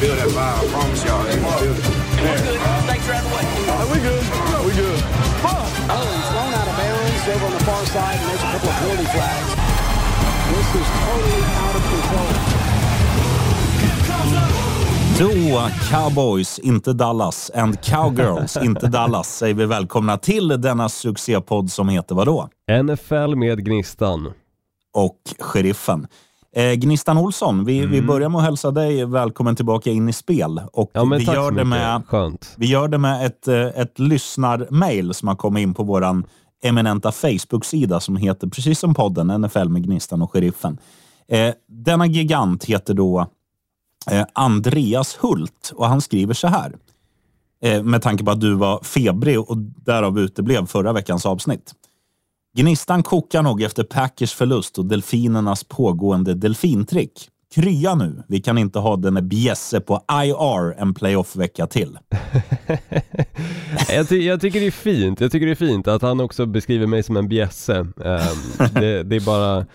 vibe. I promise y'all. They gonna feel it. Thanks for having way. we good. We good. Oh, he's thrown out of bounds over on the far side, and there's a couple of penalty flags. This is totally out of control. Då Cowboys, inte Dallas, and Cowgirls, inte Dallas, säger vi välkomna till denna succépodd som heter vadå? NFL med Gnistan. Och Sheriffen. Eh, Gnistan Olsson, vi, vi börjar med att hälsa dig välkommen tillbaka in i spel. Och Ja vi, gör det med, Skönt. vi gör det med ett, eh, ett lyssnarmail som har kommit in på vår eminenta Facebook-sida som heter, precis som podden, NFL med Gnistan och Sheriffen. Eh, denna gigant heter då eh, Andreas Hult och han skriver så här. Eh, med tanke på att du var febrig och därav uteblev förra veckans avsnitt. Gnistan kokar nog efter Packers förlust och delfinernas pågående delfintrick. Krya nu. Vi kan inte ha den bjässe på IR en playoff-vecka till. jag, ty jag tycker det är fint, jag tycker det är fint att han också beskriver mig som en bjässe. Um, det, det är bara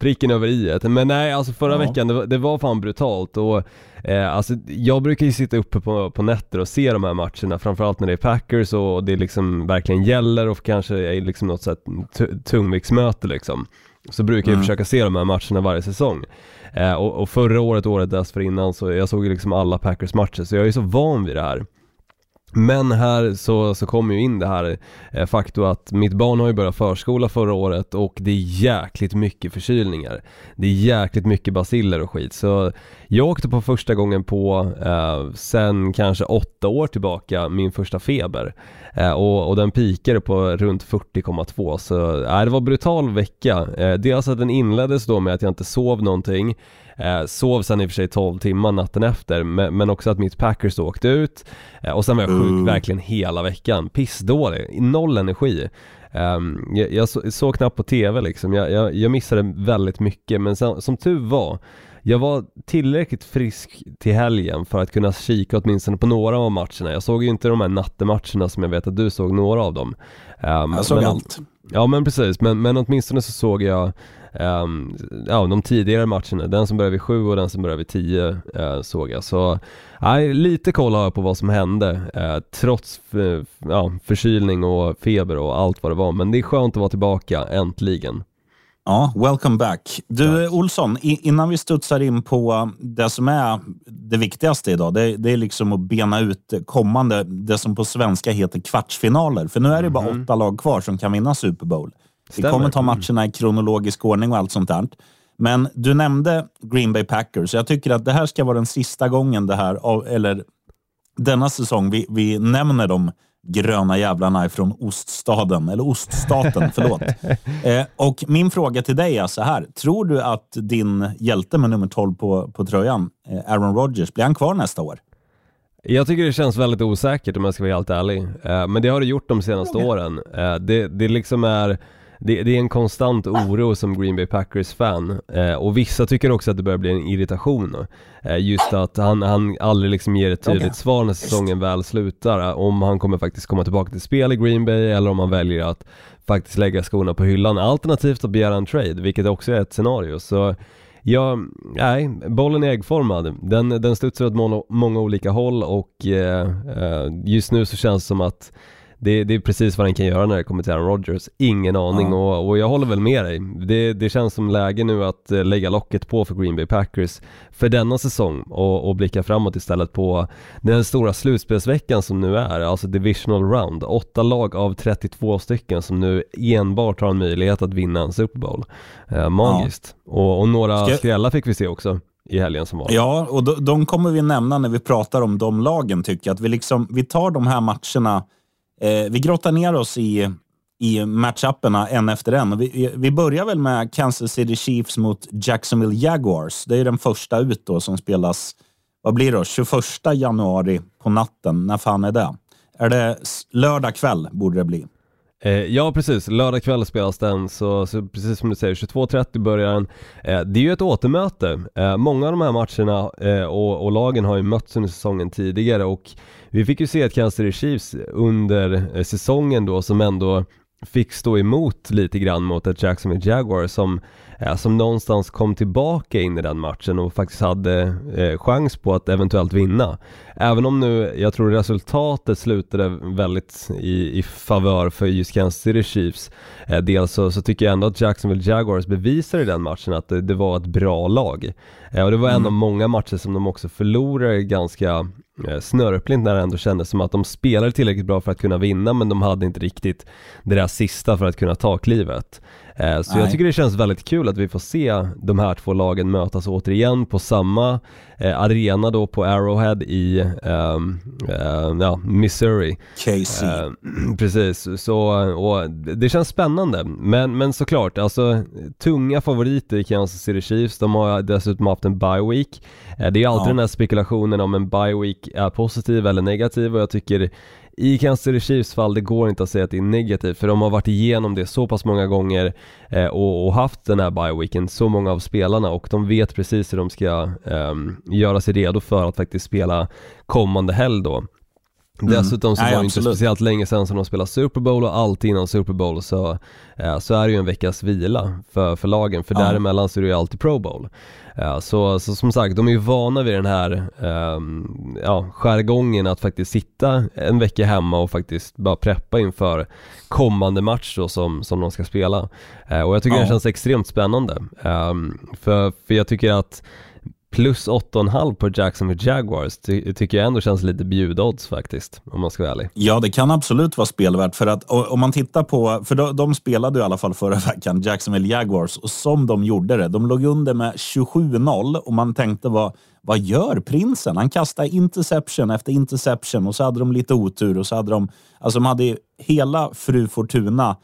pricken över i et. Men nej, alltså förra Ja. veckan, det var, det var fan brutalt och eh, alltså jag brukar ju sitta uppe på, på nätter och se de här matcherna, framförallt när det är Packers och det liksom verkligen gäller och kanske är liksom något sånt tungviktsmöte liksom. Så brukar jag Mm. försöka se de här matcherna varje säsong. Eh, och, och förra året, året dessförinnan, så jag såg ju liksom alla Packers matcher, så jag är ju så van vid det här. Men här så, så kommer ju in det här eh, faktum att mitt barn har ju börjat förskola förra året och det är jäkligt mycket förkylningar. Det är jäkligt mycket basiller och skit. Så jag åkte på första gången på, eh, sen kanske åtta år tillbaka, min första feber. Eh, och, och den pikade på runt 40,2 så eh, det var brutal vecka. Eh, dels att den inleddes då med att jag inte sov någonting Eh, sov sen i och för sig 12 timmar natten efter, men, men också att mitt Packers då åkte ut eh, och sen var jag sjuk Mm. verkligen hela veckan, pissdålig, noll energi. Ehm, jag, jag så, såg knappt på TV liksom, jag, jag, jag missade väldigt mycket men sen, som tur var jag var tillräckligt frisk till helgen för att kunna kika åtminstone på några av matcherna. Jag såg ju inte de här nattematcherna som jag vet att du såg några av dem. Ehm, Jag såg men- allt. Ja men precis, men, men åtminstone så såg jag ehm, ja, de tidigare matcherna, den som började vid sju och den som började vid tio eh, såg jag. Så nej, lite koll har jag på vad som hände eh, trots f- ja, förkylning och feber och allt vad det var. Men det är skönt att vara tillbaka, äntligen. Ja, welcome back. Du Olsson, innan vi studsar in på det som är det viktigaste idag, det, det är liksom att bena ut kommande, det som på svenska heter kvartsfinaler. För nu är det bara åtta lag kvar som kan vinna Super Bowl. Vi Stämmer. kommer ta matcherna i kronologisk ordning och allt sånt där. Men du nämnde Green Bay Packers, så jag tycker att det här ska vara den sista gången det här, eller denna säsong, vi, vi nämner de gröna jävlarna från oststaden, eller oststaten, förlåt. Eh, och min fråga till dig är så här. Tror du att din hjälte med nummer 12 på, på tröjan, eh, Aaron Rodgers, blir han kvar nästa år? Jag tycker det känns väldigt osäkert om jag ska vara helt ärlig. Eh, men det har det gjort de senaste åren. Eh, det, det liksom är det, det är en konstant oro som Green Bay Packers-fan eh, och vissa tycker också att det börjar bli en irritation. Eh, just att han, han aldrig liksom ger ett tydligt Okej. svar när säsongen väl slutar. Om han kommer faktiskt komma tillbaka till spel i Green Bay eller om han väljer att faktiskt lägga skorna på hyllan. Alternativt att begära en trade, vilket också är ett scenario. Så Ja, nej, bollen är äggformad. Den, den studsar åt många, många olika håll och eh, eh, just nu så känns det som att det, det är precis vad den kan göra när det kommer till Aaron Rodgers. Ingen aning Ja. och, och jag håller väl med dig. Det, det känns som läge nu att eh, lägga locket på för Green Bay Packers för denna säsong och, och blicka framåt istället på den stora slutspelsveckan som nu är, alltså divisional round. Åtta lag av 32 stycken som nu enbart har en möjlighet att vinna en Super Bowl. Eh, magiskt. Och, och några Ska- skrällar fick vi se också i helgen som var. Ja, och de, de kommer vi nämna när vi pratar om de lagen, tycker jag. Att vi, liksom, vi tar de här matcherna, eh, vi grottar ner oss i, i matchupperna en efter en. Vi, vi börjar väl med Kansas City Chiefs mot Jacksonville Jaguars. Det är den första ut då som spelas, vad blir det 21 januari på natten. När fan är det? Är det lördag kväll borde det bli. Eh, ja precis, lördag kväll spelas den så, så precis som du säger 22.30 börjar den. Eh, det är ju ett återmöte. Eh, många av de här matcherna eh, och, och lagen har ju mötts under säsongen tidigare och vi fick ju se ett Kansas City Chiefs under eh, säsongen då som ändå fick stå emot lite grann mot ett Jacksonville Jaguar som, eh, som någonstans kom tillbaka in i den matchen och faktiskt hade eh, chans på att eventuellt vinna. Även om nu, jag tror resultatet slutade väldigt i, i favör för just Kansas City Chiefs. Eh, dels så, så tycker jag ändå att Jacksonville Jaguars bevisar i den matchen att det, det var ett bra lag. Eh, och det var en Mm. av många matcher som de också förlorade ganska eh, snörpligt när det ändå kändes som att de spelade tillräckligt bra för att kunna vinna men de hade inte riktigt det där sista för att kunna ta klivet. Eh, Så jag Nej. tycker det känns väldigt kul att vi får se de här två lagen mötas återigen på samma eh, arena då på Arrowhead i ehm, eh, ja, Missouri. KC. Eh, precis, så och det känns spännande. Men, men såklart, alltså tunga favoriter i Kansas City Chiefs, de har dessutom haft en bye week. Det är alltid Ja. den här spekulationen om en bye week är positiv eller negativ och jag tycker i Kansas City Chiefs fall, det går inte att säga att det är negativt för de har varit igenom det så pass många gånger eh, och, och haft den här bye weeken, så många av spelarna och de vet precis hur de ska eh, göra sig redo för att faktiskt spela kommande helg då. Dessutom så Nej, var det inte speciellt länge sedan som de spelade Super Bowl och alltid innan Super Bowl så, eh, så är det ju en veckas vila för, för lagen för Ja. däremellan så är det ju alltid Pro Bowl. Eh, så, så som sagt, de är ju vana vid den här ehm, ja, jargongen att faktiskt sitta en vecka hemma och faktiskt bara preppa inför kommande match då som, som de ska spela. Eh, och jag tycker Ja. det känns extremt spännande. Ehm, för, för jag tycker att plus 8,5 på Jacksonville Jaguars ty- tycker jag ändå känns lite bjudodds faktiskt, om man ska vara ärlig. Ja, det kan absolut vara spelvärt. För att och- om man tittar på, för de, de spelade ju i alla fall förra veckan, Jacksonville Jaguars, och som de gjorde det. De låg under med 27-0 och man tänkte vad, vad gör prinsen? Han kastade interception efter interception och så hade de lite otur och så hade de, alltså de hade hela fru Fortuna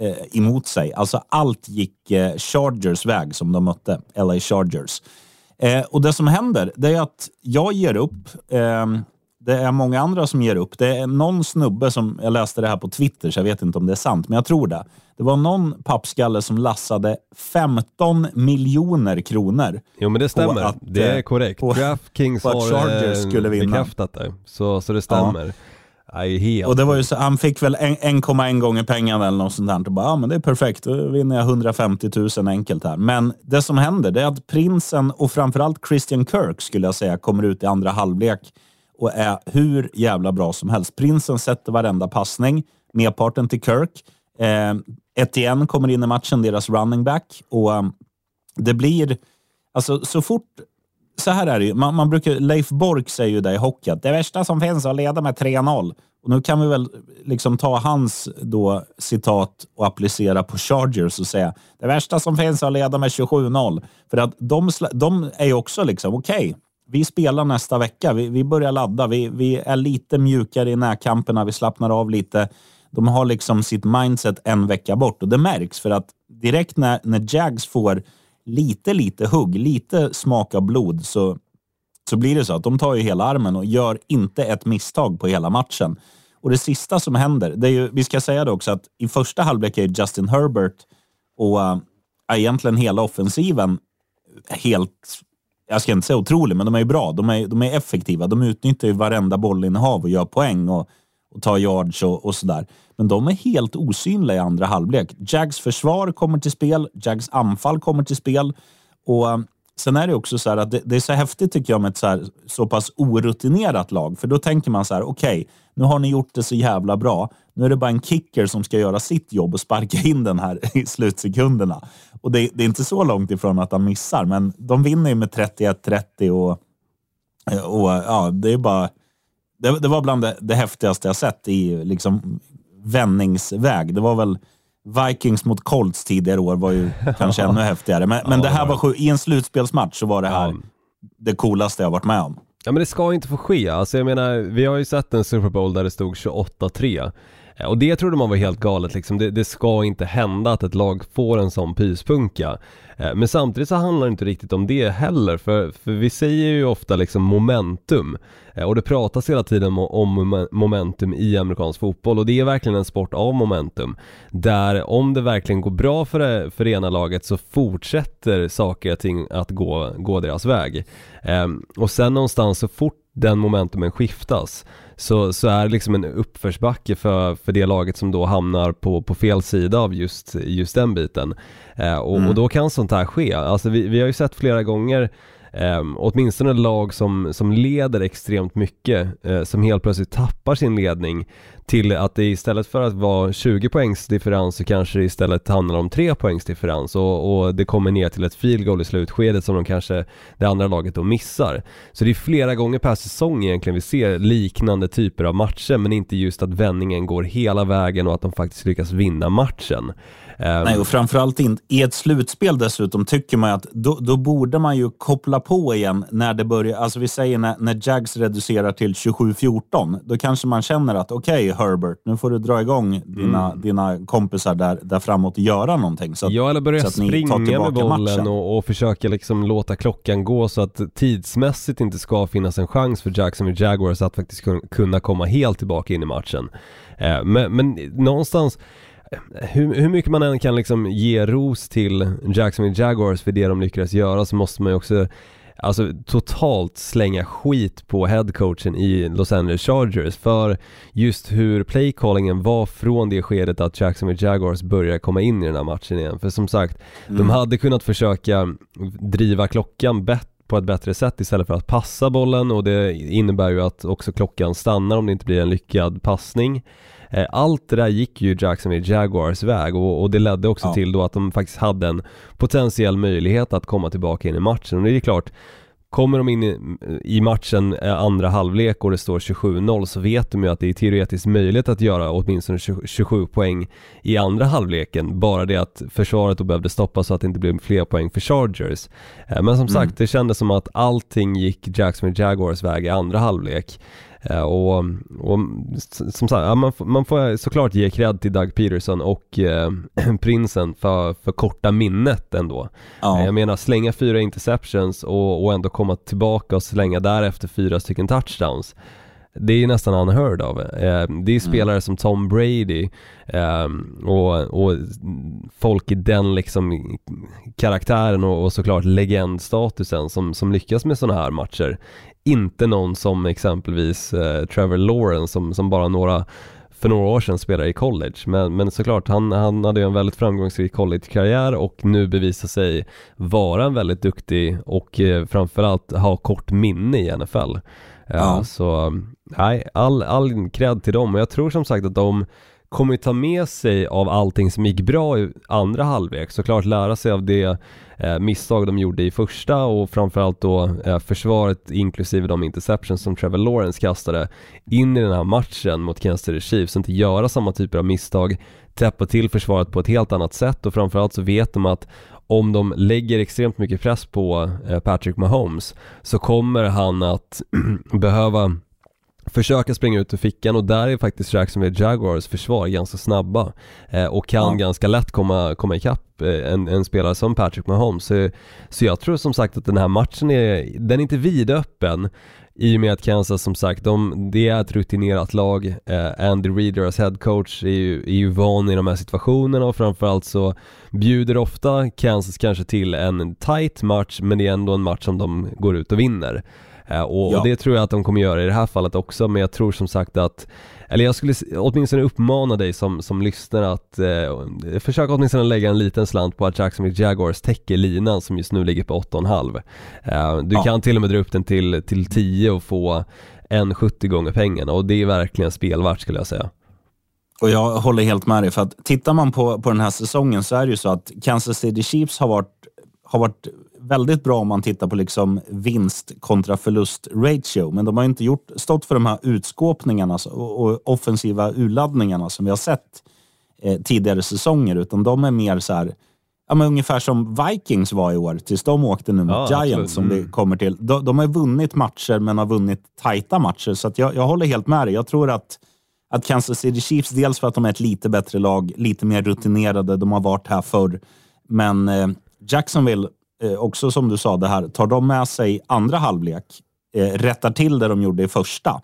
eh, emot sig. Alltså allt gick eh, Chargers väg som de mötte, LA Chargers. Eh, och det som händer, det är att jag ger upp. ehm, det är många andra som ger upp. Det är någon snubbe som, jag läste det här på Twitter, så jag vet inte om det är sant, men jag tror det. Det var någon pappskalle som lassade 15 miljoner kronor. Jo men det stämmer, att, det är eh, korrekt. på- att har Chargers eh, skulle vinna. bekräftat det, så, så det stämmer. Ja. Och det var ju så, han fick väl en- 1,1 gånger pengarna eller något sånt där. Och bara, ja men det är perfekt, då vinner jag 150 000 enkelt här. Men det som händer, det är att prinsen och framförallt Christian Kirk skulle jag säga kommer ut i andra halvlek och är hur jävla bra som helst. Prinsen sätter varenda passning, merparten till Kirk. Eh, Etienne kommer in i matchen, deras running back. Och eh, det blir, alltså så fort så här är det ju. Man, man brukar, Leif Bork säger ju det i hockey, att det värsta som finns är att leda med 3-0. Och nu kan vi väl liksom ta hans då citat och applicera på Chargers och säga det värsta som finns är att leda med 27-0. För att de, de är ju också liksom, okej, vi spelar nästa vecka. Vi, vi börjar ladda. Vi, vi är lite mjukare i närkamperna. Vi slappnar av lite. De har liksom sitt mindset en vecka bort och det märks för att direkt när, när Jags får lite, lite hugg, lite smak av blod så, så blir det så att de tar ju hela armen och gör inte ett misstag på hela matchen. Och det sista som händer, det är ju, vi ska säga det också att i första halvlek är Justin Herbert och äh, egentligen hela offensiven helt, jag ska inte säga otrolig, men de är ju bra. De är, de är effektiva. De utnyttjar ju varenda bollinnehav och gör poäng och, och tar yards och, och sådär. Men de är helt osynliga i andra halvlek. Jags försvar kommer till spel, Jags anfall kommer till spel och eh, Sen är det också så här att det, det är så häftigt tycker jag med ett så, här, så pass orutinerat lag. För då tänker man så här, okej, nu har ni gjort det så jävla bra. Nu är det bara en kicker som ska göra sitt jobb och sparka in den här i slutsekunderna. Och det, det är inte så långt ifrån att han missar, men de vinner ju med 31-30 och, och ja, det är bara... Det, det var bland det, det häftigaste jag sett i liksom vändningsväg. Det var väl Vikings mot Colts tidigare år var ju kanske ännu häftigare. Men, men det här var sju, i en slutspelsmatch så var det här det coolaste jag varit med om. Ja men det ska inte få ske, alltså jag menar, vi har ju sett en Super Bowl där det stod 28-3 Eh, och det trodde man var helt galet liksom, det, det ska inte hända att ett lag får en sån pyspunka. Eh, men samtidigt så handlar det inte riktigt om det heller, för, för vi säger ju ofta liksom momentum. Eh, och det pratas hela tiden om, momentum i amerikansk fotboll och det är verkligen en sport av momentum. Där om det verkligen går bra för det, för det ena laget så fortsätter saker och ting att gå, gå deras väg. Ehm, och sen någonstans så fort den momentumen skiftas så, så är det liksom en uppförsbacke för, för det laget som då hamnar på, på fel sida av just, just den biten. Eh, och, mm. och, då kan sånt här ske. Alltså vi, vi har ju sett flera gånger eh, åtminstone lag som, som leder extremt mycket, eh, som helt plötsligt tappar sin ledning till att det istället för att vara 20 poängs differens så kanske det istället handlar om 3 poängs differens och, och det kommer ner till ett field goal i slutskedet som de kanske det andra laget då missar. Så det är flera gånger per säsong egentligen vi ser liknande typer av matcher men inte just att vändningen går hela vägen och att de faktiskt lyckas vinna matchen. Ehm, Nej, och framförallt in, i ett slutspel dessutom tycker man att då, då, borde man ju koppla på igen när det börjar. Alltså vi säger när, när Jags reducerar till 27-14. Då kanske man känner att okej okay, Herbert, nu får du dra igång dina, mm. dina kompisar där, där framåt och göra någonting. Så att, ja, eller börja springa med bollen och, och, försöka liksom låta klockan gå så att tidsmässigt inte ska finnas en chans för Jacksonville Jaguars att faktiskt kunna komma helt tillbaka in i matchen. Eh, men, men någonstans hur, hur mycket man än kan liksom ge ros till Jacksonville Jaguars för det de lyckades göra så måste man ju också Alltså totalt slänga skit på headcoachen i Los Angeles Chargers för just hur playcallingen var från det skedet att Jacksonville Jaguars började komma in i den här matchen igen. För som sagt, mm. de hade kunnat försöka driva klockan bättre på ett bättre sätt istället för att passa bollen och det innebär ju att också klockan stannar om det inte blir en lyckad passning. Eh, allt det där gick ju Jacksonville Jaguars väg och, och det ledde också ja. till då att de faktiskt hade en potentiell möjlighet att komma tillbaka in i matchen och det är klart Kommer de in i, matchen eh, andra halvlek och det står 27-0 så vet de ju att det är teoretiskt möjligt att göra åtminstone 27 poäng i andra halvleken. Bara det att försvaret då behövde stoppa så att det inte blev fler poäng för Chargers. Eh, men som mm. sagt, det kändes som att allting gick Jacksonville Jaguars väg i andra halvlek. Eh, och, och som sagt, man, man får såklart ge cred till Doug Peterson och eh, prinsen för, för korta minnet ändå. Ja. Jag menar slänga fyra interceptions och, och ändå komma tillbaka och slänga därefter fyra stycken touchdowns det är nästan unheard of. Eh, det är mm. spelare mm. som Tom Brady eh, och, och, folk i den liksom karaktären och, och såklart legendstatusen som, som lyckas med sådana här matcher inte någon som exempelvis eh, Trevor Lawrence som, som bara några för några år sedan spelade i college. Men, men såklart, han, han hade ju en väldigt framgångsrik collegekarriär och nu bevisar sig vara en väldigt duktig och eh, framförallt ha kort minne i NFL. Eh, ja. Så nej, all, all cred till dem. Och jag tror som sagt att de kommer ta med sig av allting som gick bra i andra halvlek, såklart lära sig av det eh, misstag de gjorde i första och framförallt då eh, försvaret inklusive de interceptions som Trevor Lawrence kastade in i den här matchen mot Kansas City Chiefs, inte göra samma typer av misstag, täppa till försvaret på ett helt annat sätt. Och framförallt så vet de att om de lägger extremt mycket press på eh, Patrick Mahomes så kommer han att behöva försöka springa ut ur fickan och där är faktiskt Jacksonville Jaguars försvar ganska snabba eh, och kan ja. ganska lätt komma, komma ikapp eh, en, en, spelare som Patrick Mahomes. Så, så jag tror som sagt att den här matchen är, den är inte vidöppen i och med att Kansas som sagt, de, det är ett rutinerat lag. Eh, Andy Reid, deras headcoach, är ju, är ju van i de här situationerna och framförallt så bjuder ofta Kansas kanske till en tight match men det är ändå en match som de går ut och vinner. Eh, och, ja. och, det tror jag att de kommer göra i det här fallet också, men jag tror som sagt att eller jag skulle åtminstone uppmana dig som, som lyssnar att eh, försöka åtminstone lägga en liten slant på att Jacksonville Jaguars täcker linan som just nu ligger på 8,5. Eh, du ja. kan till och med dra upp den till, till 10 och få en 70 gånger pengarna och det är verkligen spelvärt skulle jag säga. Och jag håller helt med dig, för att tittar man på, på den här säsongen så är det ju så att Kansas City Chiefs har varit, har varit väldigt bra om man tittar på liksom vinst kontra förlust ratio. Men de har inte gjort, stått för de här utskåpningarna och offensiva urladdningarna som vi har sett eh, tidigare säsonger. Utan de är mer så här, ja, men ungefär som Vikings var i år tills de åkte nu mot ja, Giants som mm. vi kommer till. De, de, har vunnit matcher men har vunnit tajta matcher. Så jag, jag håller helt med dig. Jag tror att att Kansas City Chiefs, dels för att de är ett lite bättre lag, lite mer rutinerade, de har varit här förr. Men eh, Jacksonville Eh, också som du sa, det här, tar de med sig andra halvlek eh, rättar till det de gjorde i första,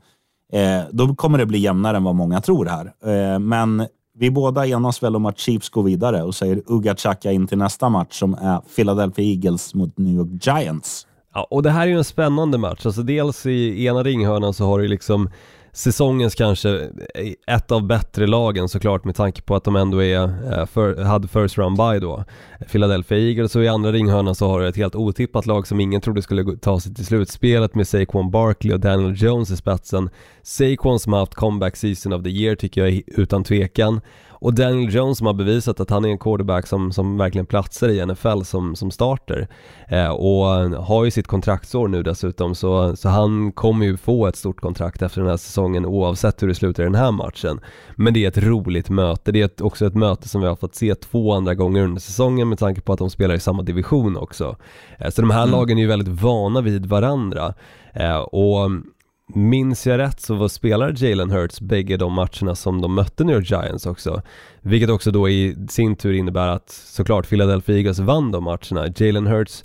eh, då kommer det bli jämnare än vad många tror här. Eh, men vi båda enas väl om att Chiefs går vidare och säger Uga Chaka in till nästa match som är Philadelphia Eagles mot New York Giants. Ja, och det här är ju en spännande match. Alltså dels i ena ringhörnan så har du liksom säsongens kanske eh, ett av bättre lagen såklart med tanke på att de ändå är, eh, för, hade first round by då. Philadelphia Eagles och i andra ringhörnan så har du ett helt otippat lag som ingen trodde skulle ta sig till slutspelet med Saquon Barkley och Daniel Jones i spetsen. Saquon som har haft comeback season of the year tycker jag utan tvekan. Och Daniel Jones som har bevisat att han är en quarterback som, som verkligen platsar i NFL som, som starter. Eh, och har ju sitt kontraktsår nu dessutom så, så han kommer ju få ett stort kontrakt efter den här säsongen oavsett hur det slutar i den här matchen. Men det är ett roligt möte, det är ett, också ett möte som vi har fått se två andra gånger under säsongen med tanke på att de spelar i samma division också. Eh, så de här mm. lagen är ju väldigt vana vid varandra. Eh, och Minns jag rätt så var spelare Jalen Hurts bägge de matcherna som de mötte New York Giants också. Vilket också då i sin tur innebär att såklart Philadelphia Eagles vann de matcherna. Jalen Hurts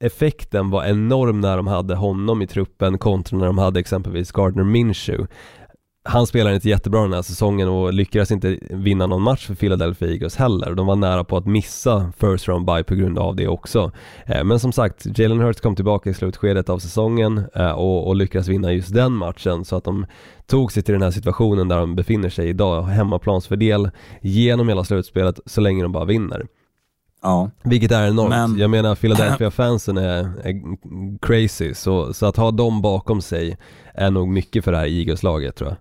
effekten var enorm när de hade honom i truppen kontra när de hade exempelvis Gardner Minshew han spelar inte jättebra den här säsongen och lyckades inte vinna någon match för Philadelphia Eagles heller. De var nära på att missa first round by på grund av det också. Eh, men som sagt, Jalen Hurts kom tillbaka i slutskedet av säsongen eh, och, och lyckades vinna just den matchen så att de tog sig till den här situationen där de befinner sig idag, hemmaplansfördel genom hela slutspelet så länge de bara vinner. Ja. Vilket är enormt. Men... Jag menar Philadelphia-fansen är, är, crazy, så, så att ha dem bakom sig är nog mycket för det här Eagles-laget tror jag.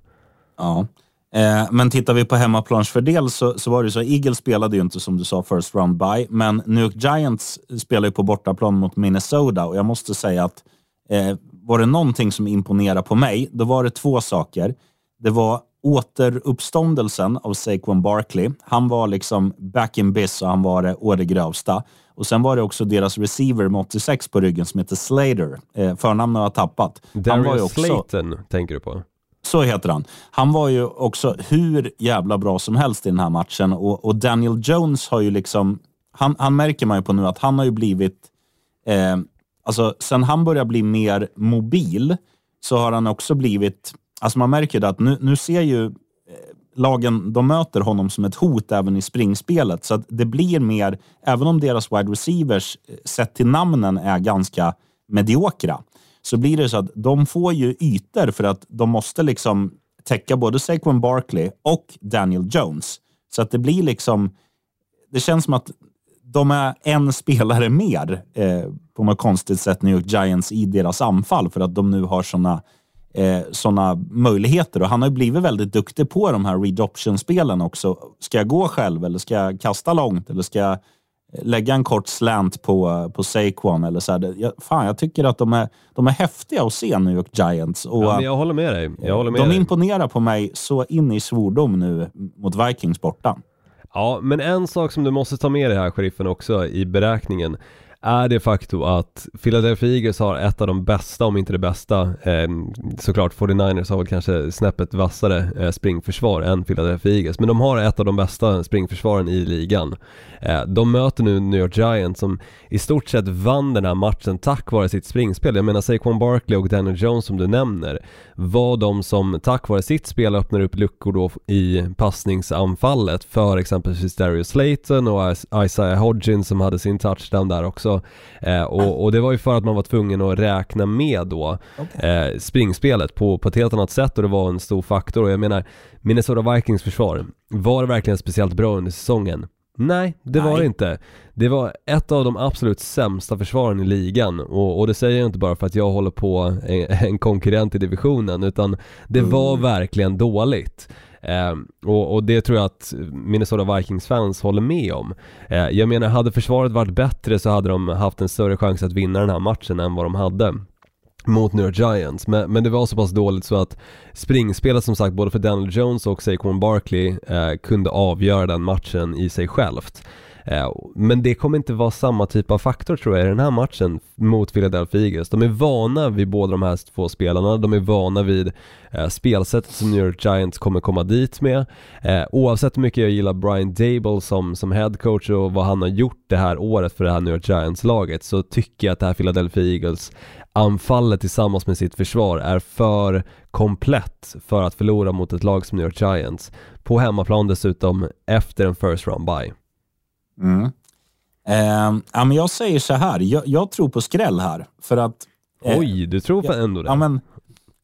Ja. Eh, men tittar vi på hemmaplansfördel så, så var det så, Eagles spelade ju inte som du sa first round by, men New York Giants spelar ju på bortaplan mot Minnesota och jag måste säga att eh, var det någonting som imponerade på mig, då var det två saker. Det var återuppståndelsen av Saquon Barkley. Han var liksom back in biz och han var det å det grövsta. Och sen var det också deras receiver med 86 på ryggen som heter Slater. Eh, förnamnet har jag tappat. Darius han var också... Slayton tänker du på? Så heter han. Han var ju också hur jävla bra som helst i den här matchen och, och Daniel Jones har ju liksom, han, han, märker man ju på nu att han har ju blivit, eh, alltså sen han börjar bli mer mobil så har han också blivit, alltså man märker det att nu, nu ser ju eh, lagen, de möter honom som ett hot även i springspelet. Så att det blir mer, även om deras wide receivers eh, sett till namnen är ganska mediokra, så blir det så att de får ju ytor för att de måste liksom täcka både Saquon Barkley och Daniel Jones. Så att det blir liksom, det känns som att de är en spelare mer eh, på något konstigt sätt, New York Giants, i deras anfall för att de nu har såna, eh, såna möjligheter. Och han har ju blivit väldigt duktig på de här read option-spelen också. Ska jag gå själv eller ska jag kasta långt eller ska jag lägga en kort slant på, på Saquon eller så här. Jag, fan, jag tycker att de är, de är häftiga att se New York Giants. Och, ja, jag håller med dig. Jag håller med de dig. imponerar på mig så in i svordom nu mot Vikings borta. Ja, men en sak som du måste ta med dig här, sheriffen, också i beräkningen är det faktum att Philadelphia Eagles har ett av de bästa, om inte det bästa, eh, såklart 49ers har väl kanske snäppet vassare eh, springförsvar än Philadelphia Eagles, men de har ett av de bästa springförsvaren i ligan. Eh, de möter nu New York Giants som i stort sett vann den här matchen tack vare sitt springspel. Jag menar Saquon Barkley och Daniel Jones som du nämner var de som tack vare sitt spel öppnar upp luckor då i passningsanfallet för exempelvis Darius Slayton och Isaiah Hodgins som hade sin touchdown där också. Eh, och, och, det var ju för att man var tvungen att räkna med då eh, springspelet på, på ett helt annat sätt och det var en stor faktor och jag menar Minnesota Vikings försvar, var det verkligen speciellt bra under säsongen? Nej, det Nej. var det inte. Det var ett av de absolut sämsta försvaren i ligan och, och det säger jag inte bara för att jag håller på en, en konkurrent i divisionen utan det mm. var verkligen dåligt. Eh, och, och, det tror jag att Minnesota Vikings-fans håller med om. Eh, jag menar, hade försvaret varit bättre så hade de haft en större chans att vinna den här matchen än vad de hade mot New York Giants, men, men det var så pass dåligt så att springspelet som sagt både för Daniel Jones och Saquon Barkley eh, kunde avgöra den matchen i sig självt. Eh, men det kommer inte vara samma typ av faktor tror jag i den här matchen mot Philadelphia Eagles. De är vana vid båda de här två spelarna, de är vana vid eh, spelsättet som New York Giants kommer komma dit med. Eh, oavsett hur mycket jag gillar Brian Dable som, som headcoach och vad han har gjort det här året för det här New York Giants-laget så tycker jag att det här Philadelphia Eagles anfallet tillsammans med sitt försvar är för komplett för att förlora mot ett lag som New York Giants. På hemmaplan dessutom efter en first round bye. Mm. Eh, ja, men jag säger så här, jag, jag tror på skräll här. För att... eh, Oj, du tror på ändå det? Ja men,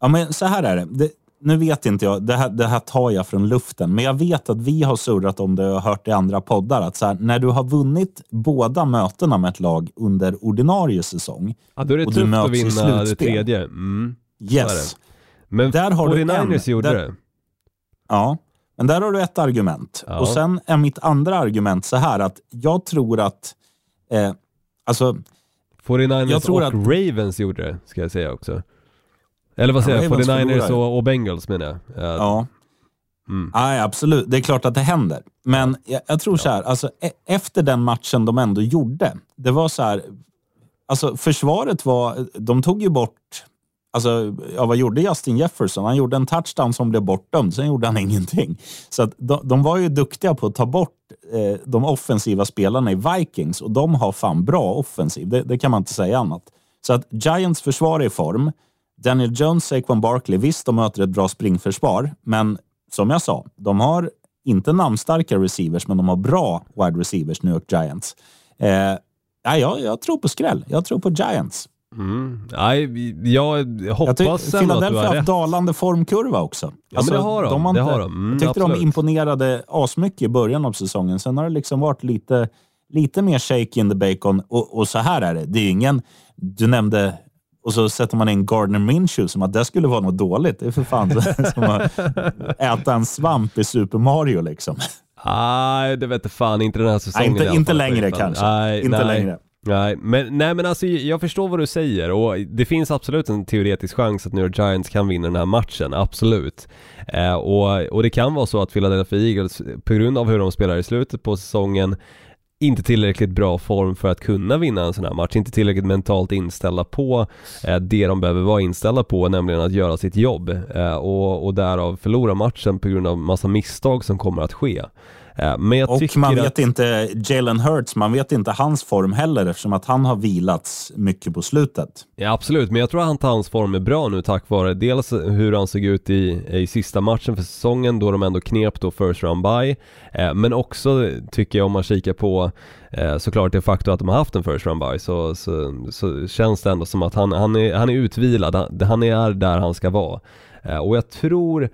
ja, men så här är det. det nu vet inte jag, det här, det här tar jag från luften, men jag vet att vi har surrat om det och hört i andra poddar. Att så här, när du har vunnit båda mötena med ett lag under ordinarie säsong ja, då är det och tufft du möts att vinna i slutspel. det tredje. Mm. Yes. Men där har 49ers gjorde där, det. Ja, men där har du ett argument. Ja. Och sen är mitt andra argument så här att jag tror att... Eh, alltså, 49ers jag tror och att, Ravens gjorde det, ska jag säga också. Eller vad säger Ja, jag? Ravens 49ers förlorar. och, och Bengals menar jag. Ja. Ja. Mm. Nej, absolut. Det är klart att det händer. Men jag, jag tror så här, alltså, e- efter den matchen de ändå gjorde, det var så här, alltså försvaret var, de tog ju bort, alltså, ja, vad gjorde Justin Jefferson? Han gjorde en touchdown som blev bortdömd, sen gjorde han ingenting. Så att de, de var ju duktiga på att ta bort eh, de offensiva spelarna i Vikings och de har fan bra offensiv, det, det kan man inte säga annat. Så att Giants försvar är i form. Daniel Jones, Saquon Barkley, visst de möter ett bra springförsvar, men som jag sa, de har inte namnstarka receivers, men de har bra wide receivers, New York Giants. Eh, ja, jag, jag tror på skräll. Jag tror på Giants. Mm. Nej, jag Jag hoppas tycker ändå att du Philadelphia har har rätt. haft dalande formkurva också. men det har de. har Det inte, har de. Mm, jag tyckte de absolut. imponerade asmycket i början av säsongen. Sen har det liksom varit lite, lite mer shake in the bacon. Och, och så här är det. Det är ingen... Du nämnde... Och så sätter man in Gardner Minshew som att det skulle vara något dåligt. Det är för fan som att äta en svamp i Super Mario liksom. Nej, det vet jag fan inte den här säsongen Nej, inte, inte längre kanske. Nej, inte nej. längre. Nej men, nej men alltså jag förstår vad du säger och det finns absolut en teoretisk chans att New York Giants kan vinna den här matchen, absolut. Eh, och, och det kan vara så att Philadelphia Eagles, på grund av hur de spelar i slutet på säsongen, inte tillräckligt bra form för att kunna vinna en sån här match, inte tillräckligt mentalt inställda på eh, det de behöver vara inställda på, nämligen att göra sitt jobb eh, och, och därav förlora matchen på grund av massa misstag som kommer att ske. Eh, Och tycker man att... vet inte Jalen Hurts, man vet inte hans form heller eftersom att han har vilats mycket på slutet. Ja absolut, men jag tror att han tar hans form är bra nu tack vare dels hur han såg ut i, i sista matchen för säsongen då de ändå knep då first round by eh, Men också tycker jag om man kikar på eh, såklart det faktum att de har haft en first round by så, så, så känns det ändå som att han, han, är, han är utvilad, han, han är där han ska vara. Eh, och jag tror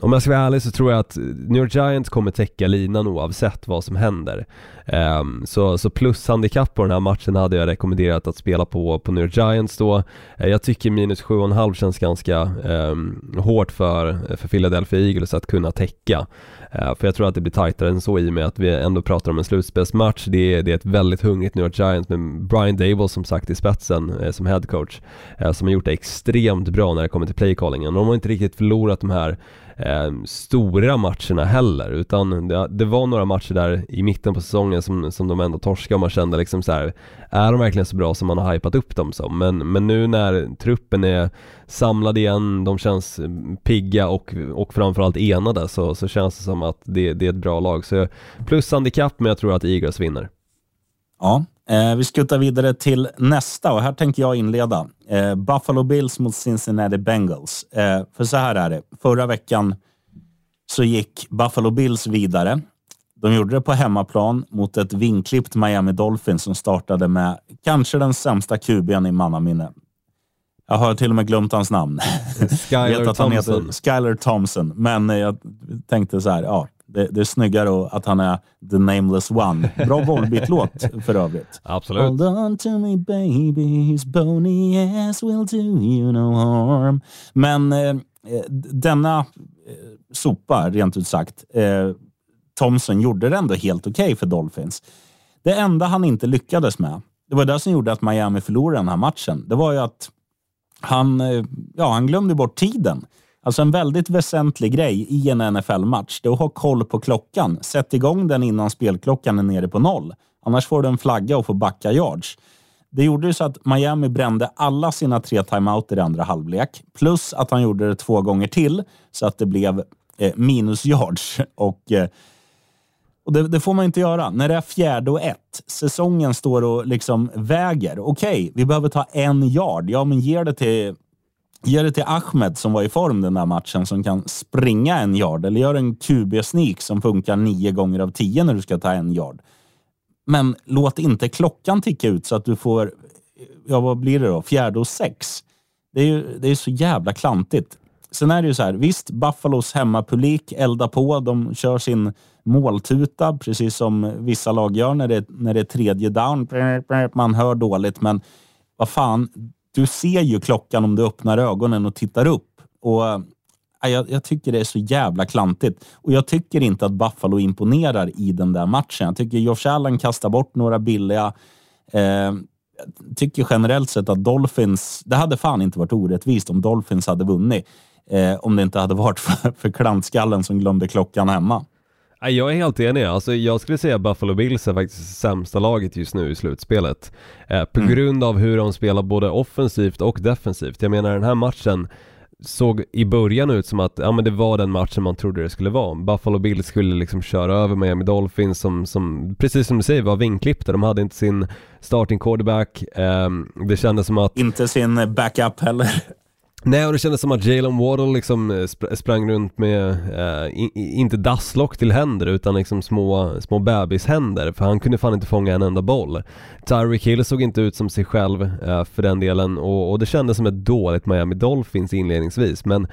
om jag ska vara ärlig så tror jag att New York Giants kommer täcka linan oavsett vad som händer. Ehm, så, så plushandikapp på den här matchen hade jag rekommenderat att spela på, på New York Giants då. Eh, jag tycker minus 7,5 känns ganska um, hårt för, för Philadelphia Eagles att kunna täcka. Eh, för jag tror att det blir tajtare än så i och med att vi ändå pratar om en slutspelsmatch. Det är, det är ett väldigt hungrigt New York Giants med Brian Dable som sagt i spetsen eh, som headcoach. Eh, som har gjort det extremt bra när det kommer till playcallingen. De har inte riktigt förlorat de här eh, stora matcherna heller utan det, det var några matcher där i mitten på säsongen som, som de ändå torskade och man kände liksom så här, är de verkligen så bra som man har hypat upp dem som? Men, men nu när truppen är samlad igen, de känns pigga och, och framförallt enade så, så känns det som att det, det är ett bra lag. Så plus handikapp men jag tror att Eagles vinner. Ja, eh, vi skuttar vidare till nästa och här tänker jag inleda. Eh, Buffalo Bills mot Cincinnati Bengals. Eh, för så här är det. Förra veckan så gick Buffalo Bills vidare. De gjorde det på hemmaplan mot ett vinklippt Miami Dolphins som startade med kanske den sämsta QB'n i mannaminne. Jag har till och med glömt hans namn. Skyler Thompson. Skyler Thompson, men jag tänkte så här, ja, det, det är snyggare att han är the nameless one. Bra Volbeat-låt för övrigt. Absolut. Hold on to me baby, his bony ass will do you no harm. Men eh, eh, denna eh, sopa, rent ut sagt, eh, Thompson gjorde det ändå helt okej för Dolphins. Det enda han inte lyckades med, det var det som gjorde att Miami förlorade den här matchen. Det var ju att han, eh, ja, han glömde bort tiden. Alltså en väldigt väsentlig grej i en NFL-match, det är att ha koll på klockan. Sätt igång den innan spelklockan är nere på noll. Annars får du en flagga och får backa yards. Det gjorde ju så att Miami brände alla sina tre timeouter i andra halvlek. Plus att han gjorde det två gånger till så att det blev eh, minus yards. Och, eh, och det, det, får man inte göra. När det är fjärde och ett, säsongen står och liksom väger. Okej, okay, vi behöver ta en yard. Ja, men ge det till Ge det till Ahmed som var i form den där matchen som kan springa en yard eller gör en QB-sneak som funkar nio gånger av tio när du ska ta en yard. Men låt inte klockan ticka ut så att du får, ja vad blir det då, fjärde och sex. Det är ju det är så jävla klantigt. Sen är det ju så här, visst, Buffalos hemmapublik eldar på. De kör sin måltuta, precis som vissa lag gör när det, när det är tredje down. Man hör dåligt, men vad fan, du ser ju klockan om du öppnar ögonen och tittar upp. Och äh, jag, jag, tycker det är så jävla klantigt. Och jag tycker inte att Buffalo imponerar i den där matchen. Jag tycker Josh Allen kastar bort några billiga. Eh, jag tycker generellt sett att Dolphins, det hade fan inte varit orättvist om Dolphins hade vunnit. Eh, om det inte hade varit för, för klantskallen som glömde klockan hemma. Jag är helt enig. Alltså, jag skulle säga Buffalo Bills är faktiskt sämsta laget just nu i slutspelet. Eh, på mm. grund av hur de spelar både offensivt och defensivt. Jag menar den här matchen såg i början ut som att ja, men det var den matchen man trodde det skulle vara. Buffalo Bills skulle liksom köra över Miami Dolphins som, som precis som du säger var vinklippta. De hade inte sin starting quarterback. Eh, det kändes som att... Inte sin backup heller. Nej, och det kändes som att Jalen Waddle liksom eh, sp sprang runt med, eh, in, inte dasslock till händer utan liksom små, små bebishänder för han kunde fan inte fånga en enda boll. Tyreek Hill såg inte ut som sig själv eh, för den delen och, och det kändes som ett dåligt Miami Dolphins inledningsvis men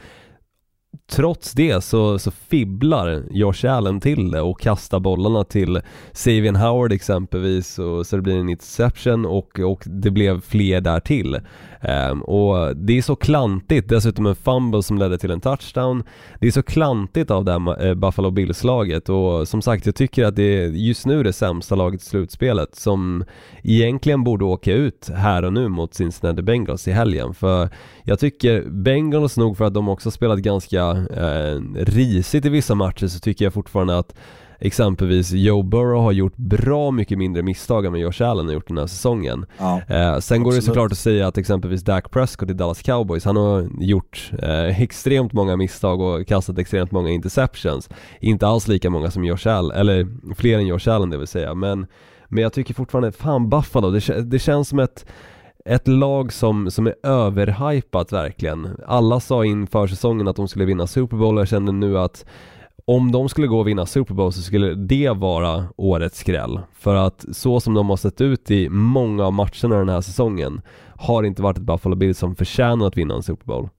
trots det så, så fibblar Josh Allen till det och kastar bollarna till Savian Howard exempelvis och så det blir en interception och, och det blev fler där till. Um, och det är så klantigt, dessutom en fumble som ledde till en touchdown. Det är så klantigt av det här eh, Buffalo Bills-laget. Och som sagt jag tycker att det är just nu det sämsta laget i slutspelet som egentligen borde åka ut här och nu mot Cincinnati Bengals i helgen. För jag tycker Bengals nog för att de också spelat ganska eh, risigt i vissa matcher så tycker jag fortfarande att exempelvis Joe Burrow har gjort bra mycket mindre misstag än vad Josh Allen har gjort den här säsongen. Ja, eh, sen absolut. går det såklart att säga att exempelvis Dak Prescott i Dallas Cowboys, han har gjort eh, extremt många misstag och kastat extremt många interceptions. Inte alls lika många som Josh Allen, eller fler än Josh Allen det vill säga, men, men jag tycker fortfarande, fan Buffalo, det, det känns som ett ett lag som, som är överhypat verkligen. Alla sa inför säsongen att de skulle vinna Super Bowl och jag känner nu att om de skulle gå och vinna Super Bowl så skulle det vara årets skräll. För att så som de har sett ut i många av matcherna den här säsongen har inte varit ett Buffalo Bills som förtjänar att vinna en Super Bowl.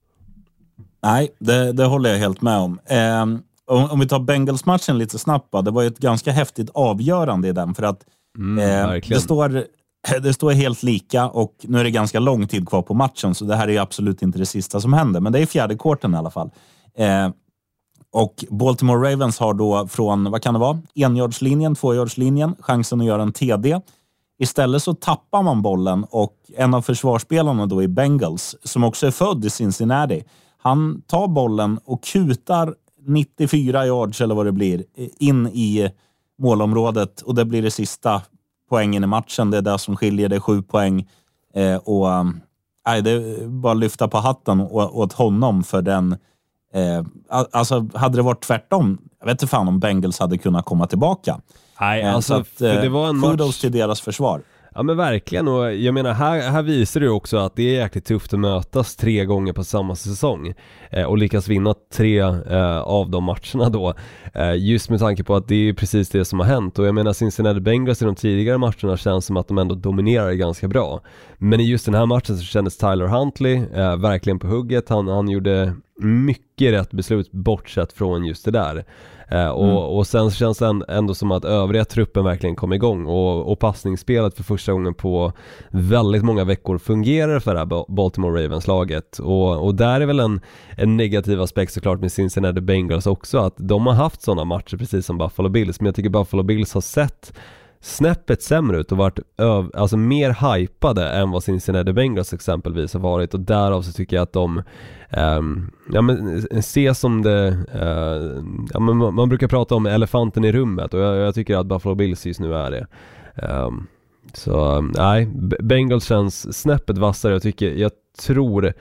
Nej, det, det håller jag helt med om. Eh, om, om, vi tar Bengals-matchen lite snabbt Det var ju ett ganska häftigt avgörande i den för att mm, eh, det, står, det står helt lika och nu är det ganska lång tid kvar på matchen så det här är absolut inte det sista som händer. Men det är fjärde korten i alla fall. Eh, och Baltimore Ravens har då från, vad kan det vara, enjardslinjen, tvåjardslinjen, chansen att göra en TD. Istället så tappar man bollen och en av försvarsspelarna då i Bengals, som också är född i Cincinnati, han tar bollen och kutar 94 yards eller vad det blir eh, in i målområdet och det blir det sista poängen i matchen. Det är det som skiljer, det är sju poäng. Eh, och eh, det är bara att lyfta på hatten åt honom för den Eh, alltså, hade det varit tvärtom, jag vet inte fan om Bengals hade kunnat komma tillbaka. Nej, eh, alltså, att, eh, det var en match... till deras försvar. Ja men verkligen och jag menar här, här visar det ju också att det är jäkligt tufft att mötas tre gånger på samma säsong eh, och lyckas vinna tre eh, av de matcherna då. Eh, just med tanke på att det är precis det som har hänt och jag menar Cincinnati Bengals i de tidigare matcherna känns som att de ändå dominerar ganska bra. Men i just den här matchen så kändes Tyler Huntley eh, verkligen på hugget, han, han gjorde mycket rätt beslut bortsett från just det där. Eh, och, mm. och sen så känns det ändå som att övriga truppen verkligen kom igång och, och passningsspelet för första gången på väldigt många veckor fungerar för det här Baltimore Ravens-laget. Och, och där är väl en, en negativ aspekt såklart med Cincinnati Bengals också, att de har haft sådana matcher precis som Buffalo Bills, men jag tycker Buffalo Bills har sett snäppet sämre ut och varit öv, alltså mer hypade än vad Cincinnati Bengals exempelvis har varit och därav så tycker jag att de um, ja, men, eh, ses som det, uh, ja, men man, man, brukar prata om elefanten i rummet och jag, jag tycker att Buffalo Bills just nu är det. Um, så nej, Bengals känns snäppet vassare. Jag tycker, jag tror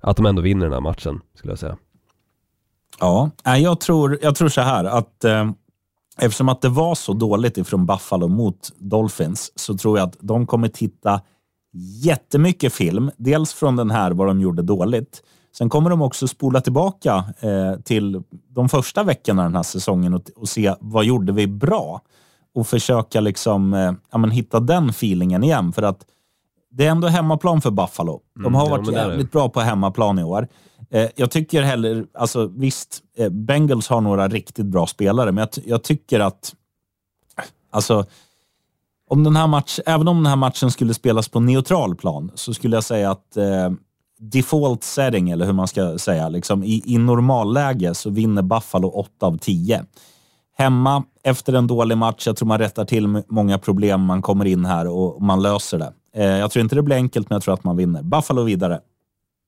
att de ändå vinner den här matchen, skulle jag säga. Ja, jag tror, jag tror så här att eh, eftersom att det var så dåligt ifrån Buffalo mot Dolphins så tror jag att de kommer titta jättemycket film. Dels från den här, vad de gjorde dåligt. Sen kommer de också spola tillbaka eh, till de första veckorna den här säsongen och, och, se vad gjorde vi bra? Och försöka liksom, eh, ja, men hitta den feelingen igen. För att det är ändå hemmaplan för Buffalo. De har mm, varit ja, jävligt bra på hemmaplan i år. Eh, jag tycker heller, alltså visst, eh, Bengals har några riktigt bra spelare, men jag, jag tycker att, alltså, om den här match, även om den här matchen skulle spelas på neutral plan så skulle jag säga att eh, default setting, eller hur man ska säga, liksom, i, i normalläge så vinner Buffalo 8 av 10. Hemma efter en dålig match, jag tror man rättar till många problem, man kommer in här och man löser det. Eh, jag tror inte det blir enkelt, men jag tror att man vinner. Buffalo vidare.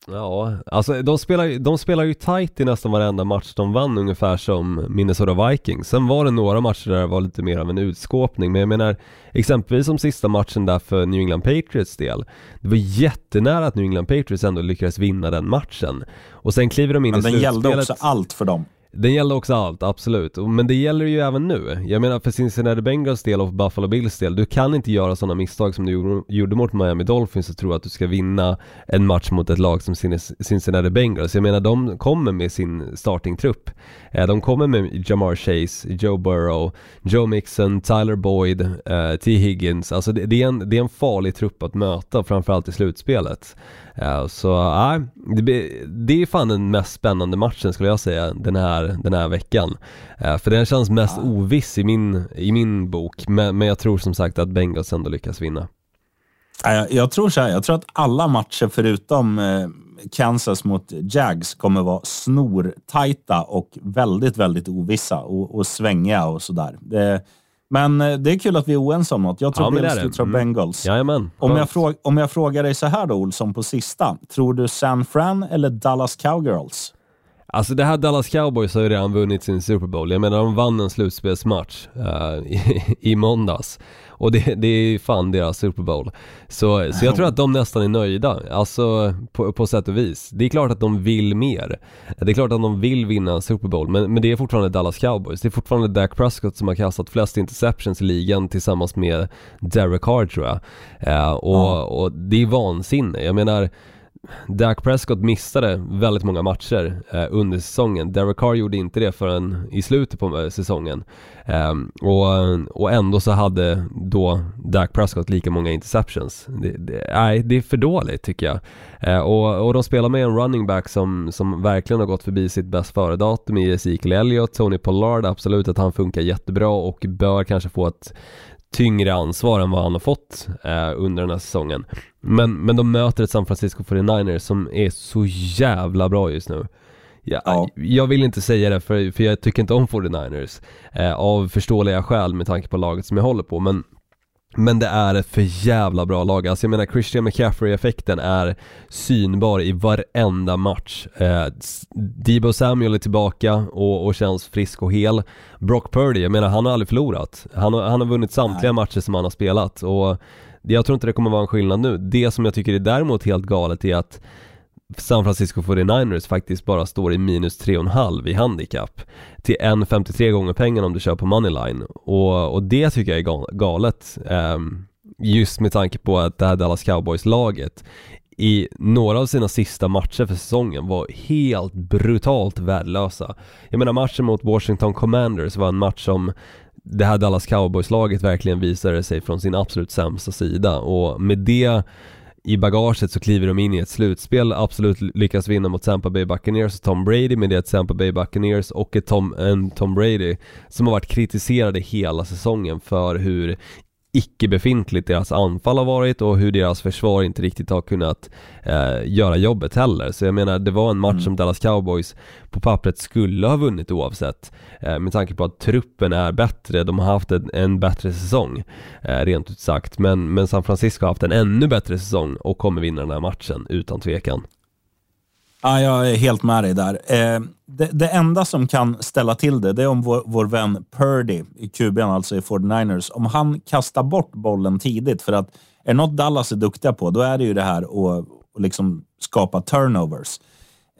Ja, alltså de spelar, de spelar ju tight i nästan varenda match de vann ungefär som Minnesota Vikings. Sen var det några matcher där det var lite mer av en utskåpning, men jag menar exempelvis som sista matchen där för New England Patriots del. Det var jättenära att New England Patriots ändå lyckades vinna den matchen. Och sen kliver de in men i slutspelet. Den gällde också allt för dem. Den gäller också allt, absolut. Men det gäller ju även nu. Jag menar för Cincinnati Bengals del och Buffalo Bills del, du kan inte göra sådana misstag som du gjorde mot Miami Dolphins och tro att du ska vinna en match mot ett lag som Cincinnati Bengals. Jag menar de kommer med sin startingtrupp. Eh, de kommer med Jamar Chase, Joe Burrow, Joe Mixon, Tyler Boyd, eh, T. Higgins. Alltså det är, en, det är en farlig trupp att möta, framförallt i slutspelet. Eh, så nej, det, det är fan den mest spännande matchen skulle jag säga den här, den här veckan. För den känns mest ja. oviss i min, i min bok, men, men jag tror som sagt att Bengals ändå lyckas vinna. Jag, jag tror så här, jag tror att alla matcher förutom eh, Kansas mot Jags kommer vara snortajta och väldigt, väldigt ovissa och, och svängiga och sådär. Det, men eh, det är kul att vi är oense om något. Jag tror ja, Bills, du tror mm. Bengals. Jajamän. Om jag, fråg, om jag frågar dig så här då, Olsson, på sista. Tror du San Fran eller Dallas Cowgirls? Alltså det här Dallas Cowboys har ju redan vunnit sin Super Bowl. Jag menar de vann en slutspelsmatch uh, i, i måndags. Och det, det är fan deras Super Bowl. Så, så jag tror att de nästan är nöjda, alltså på, på sätt och vis. Det är klart att de vill mer. Det är klart att de vill vinna Super Bowl, men, men det är fortfarande Dallas Cowboys. Det är fortfarande Dak Prescott som har kastat flest interceptions i ligan tillsammans med Derek Carr tror jag. Uh, och, och det är vansinne. Jag menar, Dak Prescott missade väldigt många matcher eh, under säsongen. Derek Carr gjorde inte det förrän i slutet på eh, säsongen. Eh, och, och ändå så hade då Dak Prescott lika många interceptions. Det, det, nej, det är för dåligt tycker jag. Eh, och, och de spelar med en running back som, som verkligen har gått förbi sitt bäst före-datum i Ezekiel Elliott, Tony Pollard, absolut att han funkar jättebra och bör kanske få ett tyngre ansvar än vad han har fått eh, under den här säsongen. Men, men de möter ett San Francisco 49ers som är så jävla bra just nu. Jag, ja. jag vill inte säga det för, för jag tycker inte om 49ers eh, av förståeliga skäl med tanke på laget som jag håller på men men det är ett för jävla bra lag. Alltså jag menar Christian McCaffrey-effekten är synbar i varenda match. Eh, Debo Samuel är tillbaka och, och, känns frisk och hel. Brock Purdy, jag menar han har aldrig förlorat. Han har, han har vunnit samtliga matcher som han har spelat och jag tror inte det kommer vara en skillnad nu. Det som jag tycker är däremot helt galet är att San Francisco 49ers faktiskt bara står i minus 3,5 i handikapp till 1,53 gånger pengarna om du kör på moneyline och, och det tycker jag är galet um, just med tanke på att det här Dallas Cowboys-laget i några av sina sista matcher för säsongen var helt brutalt värdelösa. Jag menar matchen mot Washington Commanders var en match som det här Dallas Cowboys-laget verkligen visade sig från sin absolut sämsta sida och med det i bagaget så kliver de in i ett slutspel, absolut lyckas vinna mot Tampa Bay Buccaneers och Tom Brady med det Tampa Bay Buccaneers och ett Tom, en Tom Brady som har varit kritiserade hela säsongen för hur icke-befintligt deras anfall har varit och hur deras försvar inte riktigt har kunnat eh, göra jobbet heller. Så jag menar, det var en match mm. som Dallas Cowboys på pappret skulle ha vunnit oavsett. Eh, med tanke på att truppen är bättre, de har haft en, en bättre säsong, eh, rent ut sagt. Men, men San Francisco har haft en ännu bättre säsong och kommer vinna den här matchen, utan tvekan. Ja, jag är helt med dig där. Eh, det, det, enda som kan ställa till det, det är om vår, vår vän Purdy i QB, alltså i 49ers, om han kastar bort bollen tidigt. För att är något Dallas är duktiga på, då är det ju det här att liksom skapa turnovers.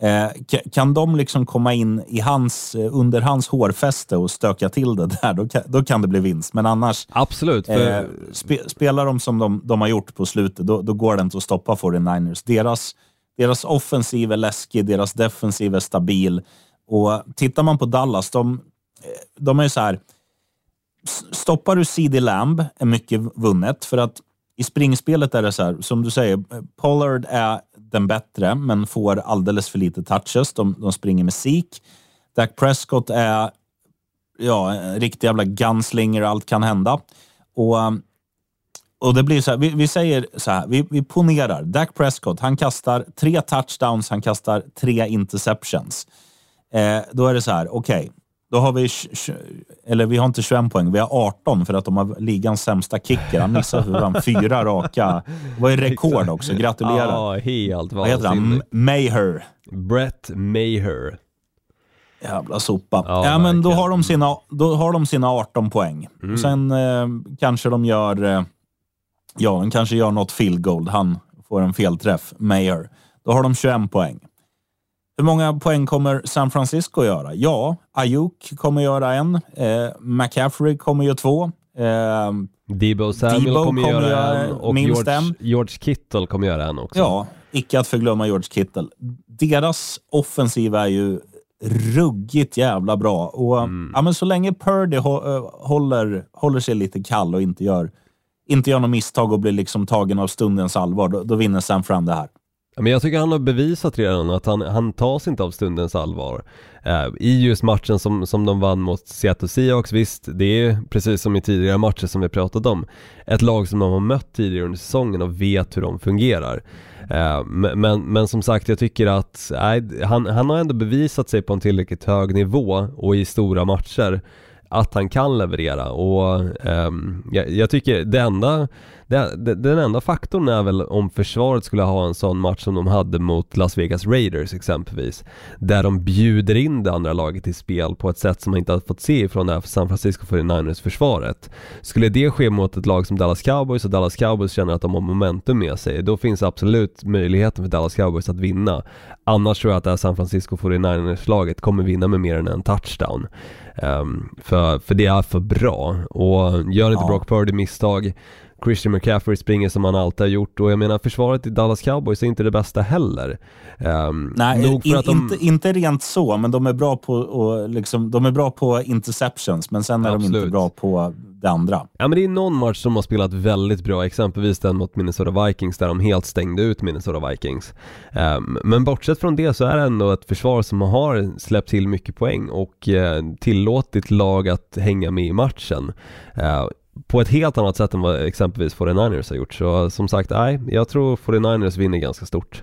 Eh, kan de liksom komma in i hans, under hans hårfäste och stöka till det där, då kan, då kan det bli vinst. Men annars, Absolut, för... eh, spe, spelar de som de, de har gjort på slutet, då, då går det inte att stoppa 49ers. Deras deras offensiv är läskig, deras defensiv är stabil. Och tittar man på Dallas, de, eh, de är så här. Stoppar du CD Lamb är mycket vunnet. För att i springspelet är det så här, som du säger, eh, Pollard är den bättre, men får alldeles för lite touches. De, de springer med sik. Dak Prescott är ja, en riktig jävla gunslinger, allt kan hända. Och eh, och det blir så här, vi, vi, säger så här, vi, vi ponerar. Dak Prescott, han kastar tre touchdowns, han kastar tre interceptions. Eh, då är det så här, okej, okay, då har vi, eller vi har inte 21 poäng, vi har 18 för att de har ligans sämsta kicker. Han missar för fyra raka. Det var ju rekord också, gratulerar. Ja, helt Vad heter han? Maher. Brett Maher. Jävla sopa. Ja, ja men då har, de sina, då har de sina 18 poäng. Mm. Sen eh, kanske de gör eh, Ja, han kanske gör något field goal. Han får en felträff, Mayer. Då har de 21 poäng. Hur många poäng kommer San Francisco göra? Ja, Ayuk kommer göra en. Eh, McCaffrey kommer göra två. Eh, Debo Samuel Debo kommer, kommer göra en och George, George, Kittle kommer göra en också. Ja, icke att förglömma George Kittle. Deras offensiv är ju ruggigt jävla bra. Och, mm. ja, men så länge Purdy eh, håller, håller sig lite kall och inte gör inte gör något misstag och blir liksom tagen av stundens allvar, då, då vinner Sam Fran det här. Men jag tycker han har bevisat redan att han, han tas inte av stundens allvar. Eh, I just matchen som, som de vann mot Seattle Seahawks, visst, det är precis som i tidigare matcher som vi pratat om, ett lag som de har mött tidigare under säsongen och vet hur de fungerar. Eh, men, men, men, som sagt, jag tycker att eh, han, han har ändå bevisat sig på en tillräckligt hög nivå och i stora matcher att han kan leverera. Och eh, jag, jag, tycker det enda, den enda faktorn är väl om försvaret skulle ha en sån match som de hade mot Las Vegas Raiders exempelvis. Där de bjuder in det andra laget i spel på ett sätt som man inte har fått se från det här San Francisco 49ers försvaret. Skulle det ske mot ett lag som Dallas Cowboys och Dallas Cowboys känner att de har momentum med sig, då finns absolut möjligheten för Dallas Cowboys att vinna. Annars tror jag att det här San Francisco 49ers-laget kommer vinna med mer än en touchdown. Um, för, för det är för bra och gör inte ja. Brock Purdy misstag Christian McCaffrey springer som han alltid har gjort och jag menar försvaret i Dallas Cowboys är inte det bästa heller. Um, Nej, in, de... inte, inte rent så, men de är bra på, och liksom, de är bra på interceptions, men sen är Absolut. de inte bra på det andra. Ja men det är någon match som har spelat väldigt bra, exempelvis den mot Minnesota Vikings där de helt stängde ut Minnesota Vikings. Um, men bortsett från det så är det ändå ett försvar som har släppt till mycket poäng och uh, tillåtit lag att hänga med i matchen. Uh, på ett helt annat sätt än vad exempelvis 49ers har gjort. Så som sagt, nej, jag tror 49ers vinner ganska stort.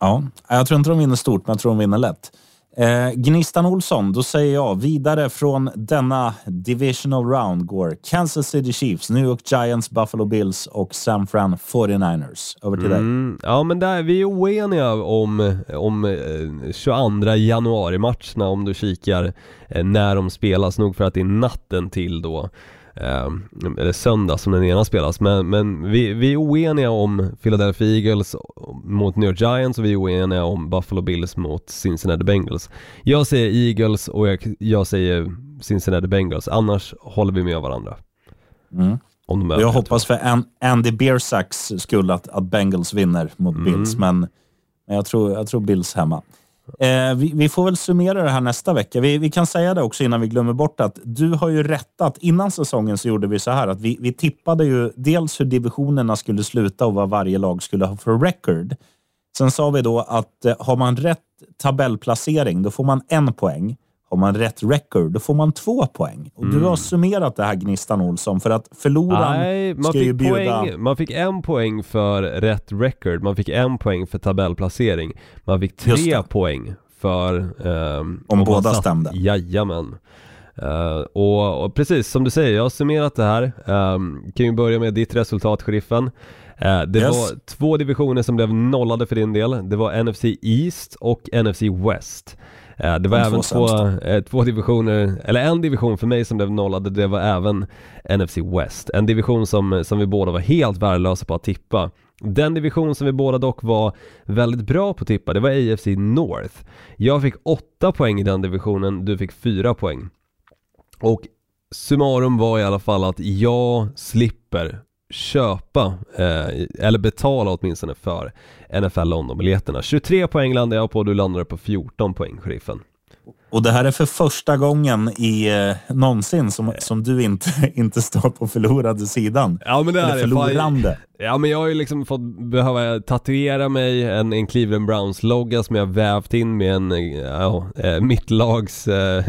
Ja, jag tror inte de vinner stort, men jag tror de vinner lätt. Eh, Gnistan Olsson, då säger jag vidare från denna divisional round går Kansas City Chiefs, New York Giants, Buffalo Bills och San Fran 49ers. Över till mm, dig. Ja, men där, vi är oeniga om, om eh, 22 januari-matcherna om du kikar eh, när de spelas, nog för att det är natten till då eh, eller söndag som den ena spelas, men, men vi, vi är oeniga om Philadelphia Eagles mot New York Giants och vi är oeniga om Buffalo Bills mot Cincinnati Bengals. Jag säger Eagles och jag, jag säger Cincinnati Bengals, annars håller vi med varandra. Mm. Om jag hoppas för Andy Beersacks skull att, att Bengals vinner mot mm. Bills, men, men jag, tror, jag tror Bills hemma. Eh, vi, vi, får väl summera det här nästa vecka. Vi, vi, kan säga det också innan vi glömmer bort att du har ju rättat. Innan säsongen så gjorde vi så här att vi, vi tippade ju dels hur divisionerna skulle sluta och vad varje lag skulle ha för record. Sen sa vi då att eh, har man rätt tabellplacering, då får man en poäng. Har man rätt record, då får man två poäng. Och Du har summerat det här, Gnistan Olsson, för att förloraren Nej, man ska ju fick, bjuda... poäng, man fick en poäng för rätt record, man fick en poäng för tabellplacering, man fick tre poäng för... ehm, Om man båda stämde. Jajamän. Uh, och, och precis som du säger, jag har summerat det här. Um, kan ju börja med ditt resultat, sheriffen. Eh, det Yes. var två divisioner som blev nollade för din del. Det var NFC East och NFC West. Eh, det var De även två två, två divisioner, eller en division för mig som blev nollade, det var även NFC West. En division som, som vi båda var helt värdelösa på att tippa. Den division som vi båda dock var väldigt bra på att tippa, det var AFC North. Jag fick åtta poäng i den divisionen, du fick fyra poäng. Och summarum var i alla fall att jag slipper köpa, eh, eller betala åtminstone för NFL London-biljetterna. 23 poäng landade jag på och du landade på 14 poäng, sheriffen. Och det här är för första gången i eh, någonsin som, som du inte, inte står på förlorade sidan. Ja men det Eller är förlorande. Ja men jag har ju liksom fått behöva tatuera mig en, en Cleveland Browns-logga som jag vävt in med en, eh, ja, eh, mitt lags äh,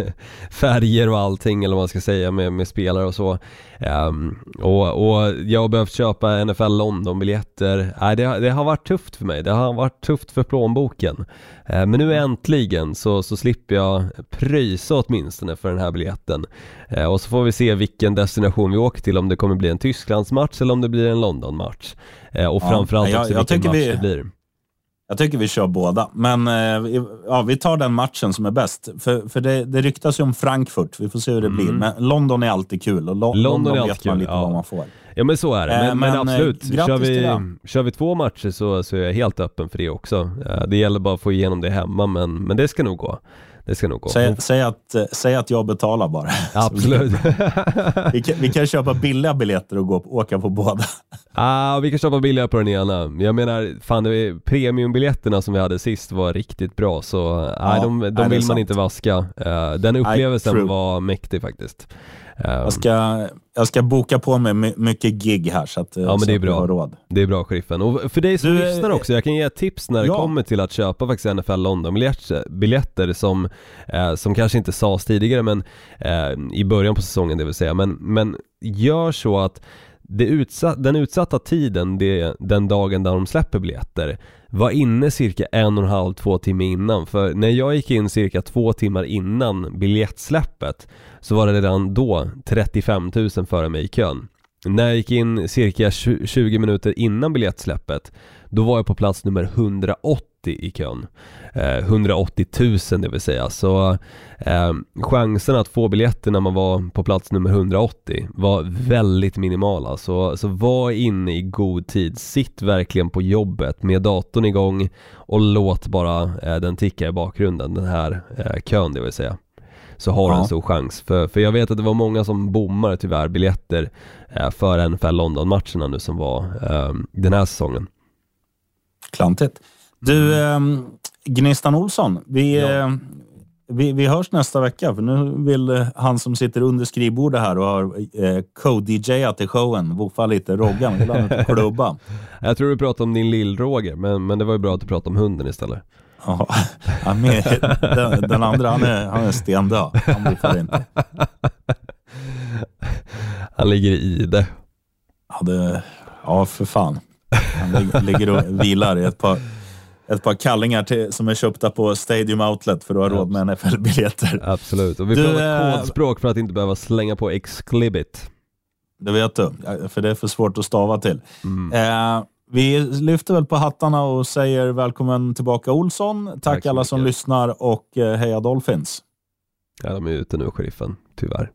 färger och allting eller vad man ska säga med, med spelare och så. Um, och, och jag har behövt köpa NFL London-biljetter. Nej det, har- det har varit tufft för mig, det har varit tufft för plånboken. Äh, men nu äntligen så, så slipper jag pröjsa åtminstone för den här biljetten. Eh, och så får vi se vilken destination vi åker till, om det kommer bli en Tysklandsmatch eller om det blir en Londonmatch. Eh, och Ja, framförallt jag- också jag vilken match vi- det blir. Jag tycker vi kör båda, men eh, ja, vi tar den matchen som är bäst. För, för det, det ryktas ju om Frankfurt, vi får se hur det blir. Men London är alltid kul och Lo- Mm. London London, är alltid vet man kul, lite ja. vad man får. Ja men så är det, men, Eh, men, absolut. Kör vi, kör vi två matcher så, så är jag helt öppen för det också. Det gäller bara att få igenom det hemma men, men det ska nog gå. Det ska nog gå. Säg, säg, att, säg att jag betalar bara. Absolut. Vi kan, vi kan köpa billiga biljetter och gå, åka på båda. ah, vi kan köpa billigare på den ena. Jag menar, fan det premiumbiljetterna som vi hade sist var riktigt bra så nej, Ja, de, nej, de det är vill man sant. inte vaska. Eh, den upplevelsen true. var mäktig faktiskt. Eh, Jag ska, jag ska boka på mig my- mycket gig här så att, eh, Ja, men det är bra. råd. Det är bra sheriffen. Och för dig som Du, eh, lyssnar också, jag kan ge ett tips när det ja. kommer till att köpa faktiskt NFL London-biljetter biljetter som, eh, som kanske inte sades tidigare men eh, i början på säsongen det vill säga. Men, men gör så att det utsatt, den utsatta tiden, det, den dagen där de släpper biljetter, var inne cirka en och en halv, två timmar innan. För när jag gick in cirka två timmar innan biljettsläppet så var det redan då 35 000 före mig i kön. När jag gick in cirka 20 minuter innan biljettsläppet då var jag på plats nummer 180 i kön eh, 180 000 det vill säga så eh, Chansen att få biljetter när man var på plats nummer 180 var väldigt minimala så, så var inne i god tid Sitt verkligen på jobbet med datorn igång Och låt bara eh, den ticka i bakgrunden den här eh, kön det vill säga så har du Ja. en stor chans. För, för jag vet att det var många som bommade tyvärr biljetter eh, för NFL London-matcherna nu som var eh, den här säsongen. Klantigt. Du, eh, Gnistan Olsson, vi, Ja. eh, vi, vi hörs nästa vecka. För nu vill eh, han som sitter under skrivbordet här och har eh, co-DJat i showen, woofa lite, Roggan, vill han klubba. Jag tror du pratade om din lill-Roger, men, men det var ju bra att du pratade om hunden istället. Ja, den, den andra han är, han är stendöd. Han woofar inte. Han ligger i det. Ja, det, ja, för fan. Han lig- ligger och vilar i ett par, ett par kallingar till, som är köpta på Stadium Outlet för att ha råd med NFL-biljetter. Absolut. Och vi Du, pratar eh, kodspråk för att inte behöva slänga på exclibit. Det vet du, för det är för svårt att stava till. Eh, vi lyfter väl på hattarna och säger välkommen tillbaka Olsson. Tack, Tack alla som lyssnar och eh, heja Dolphins. Ja, de är ute nu, sheriffen. Tyvärr.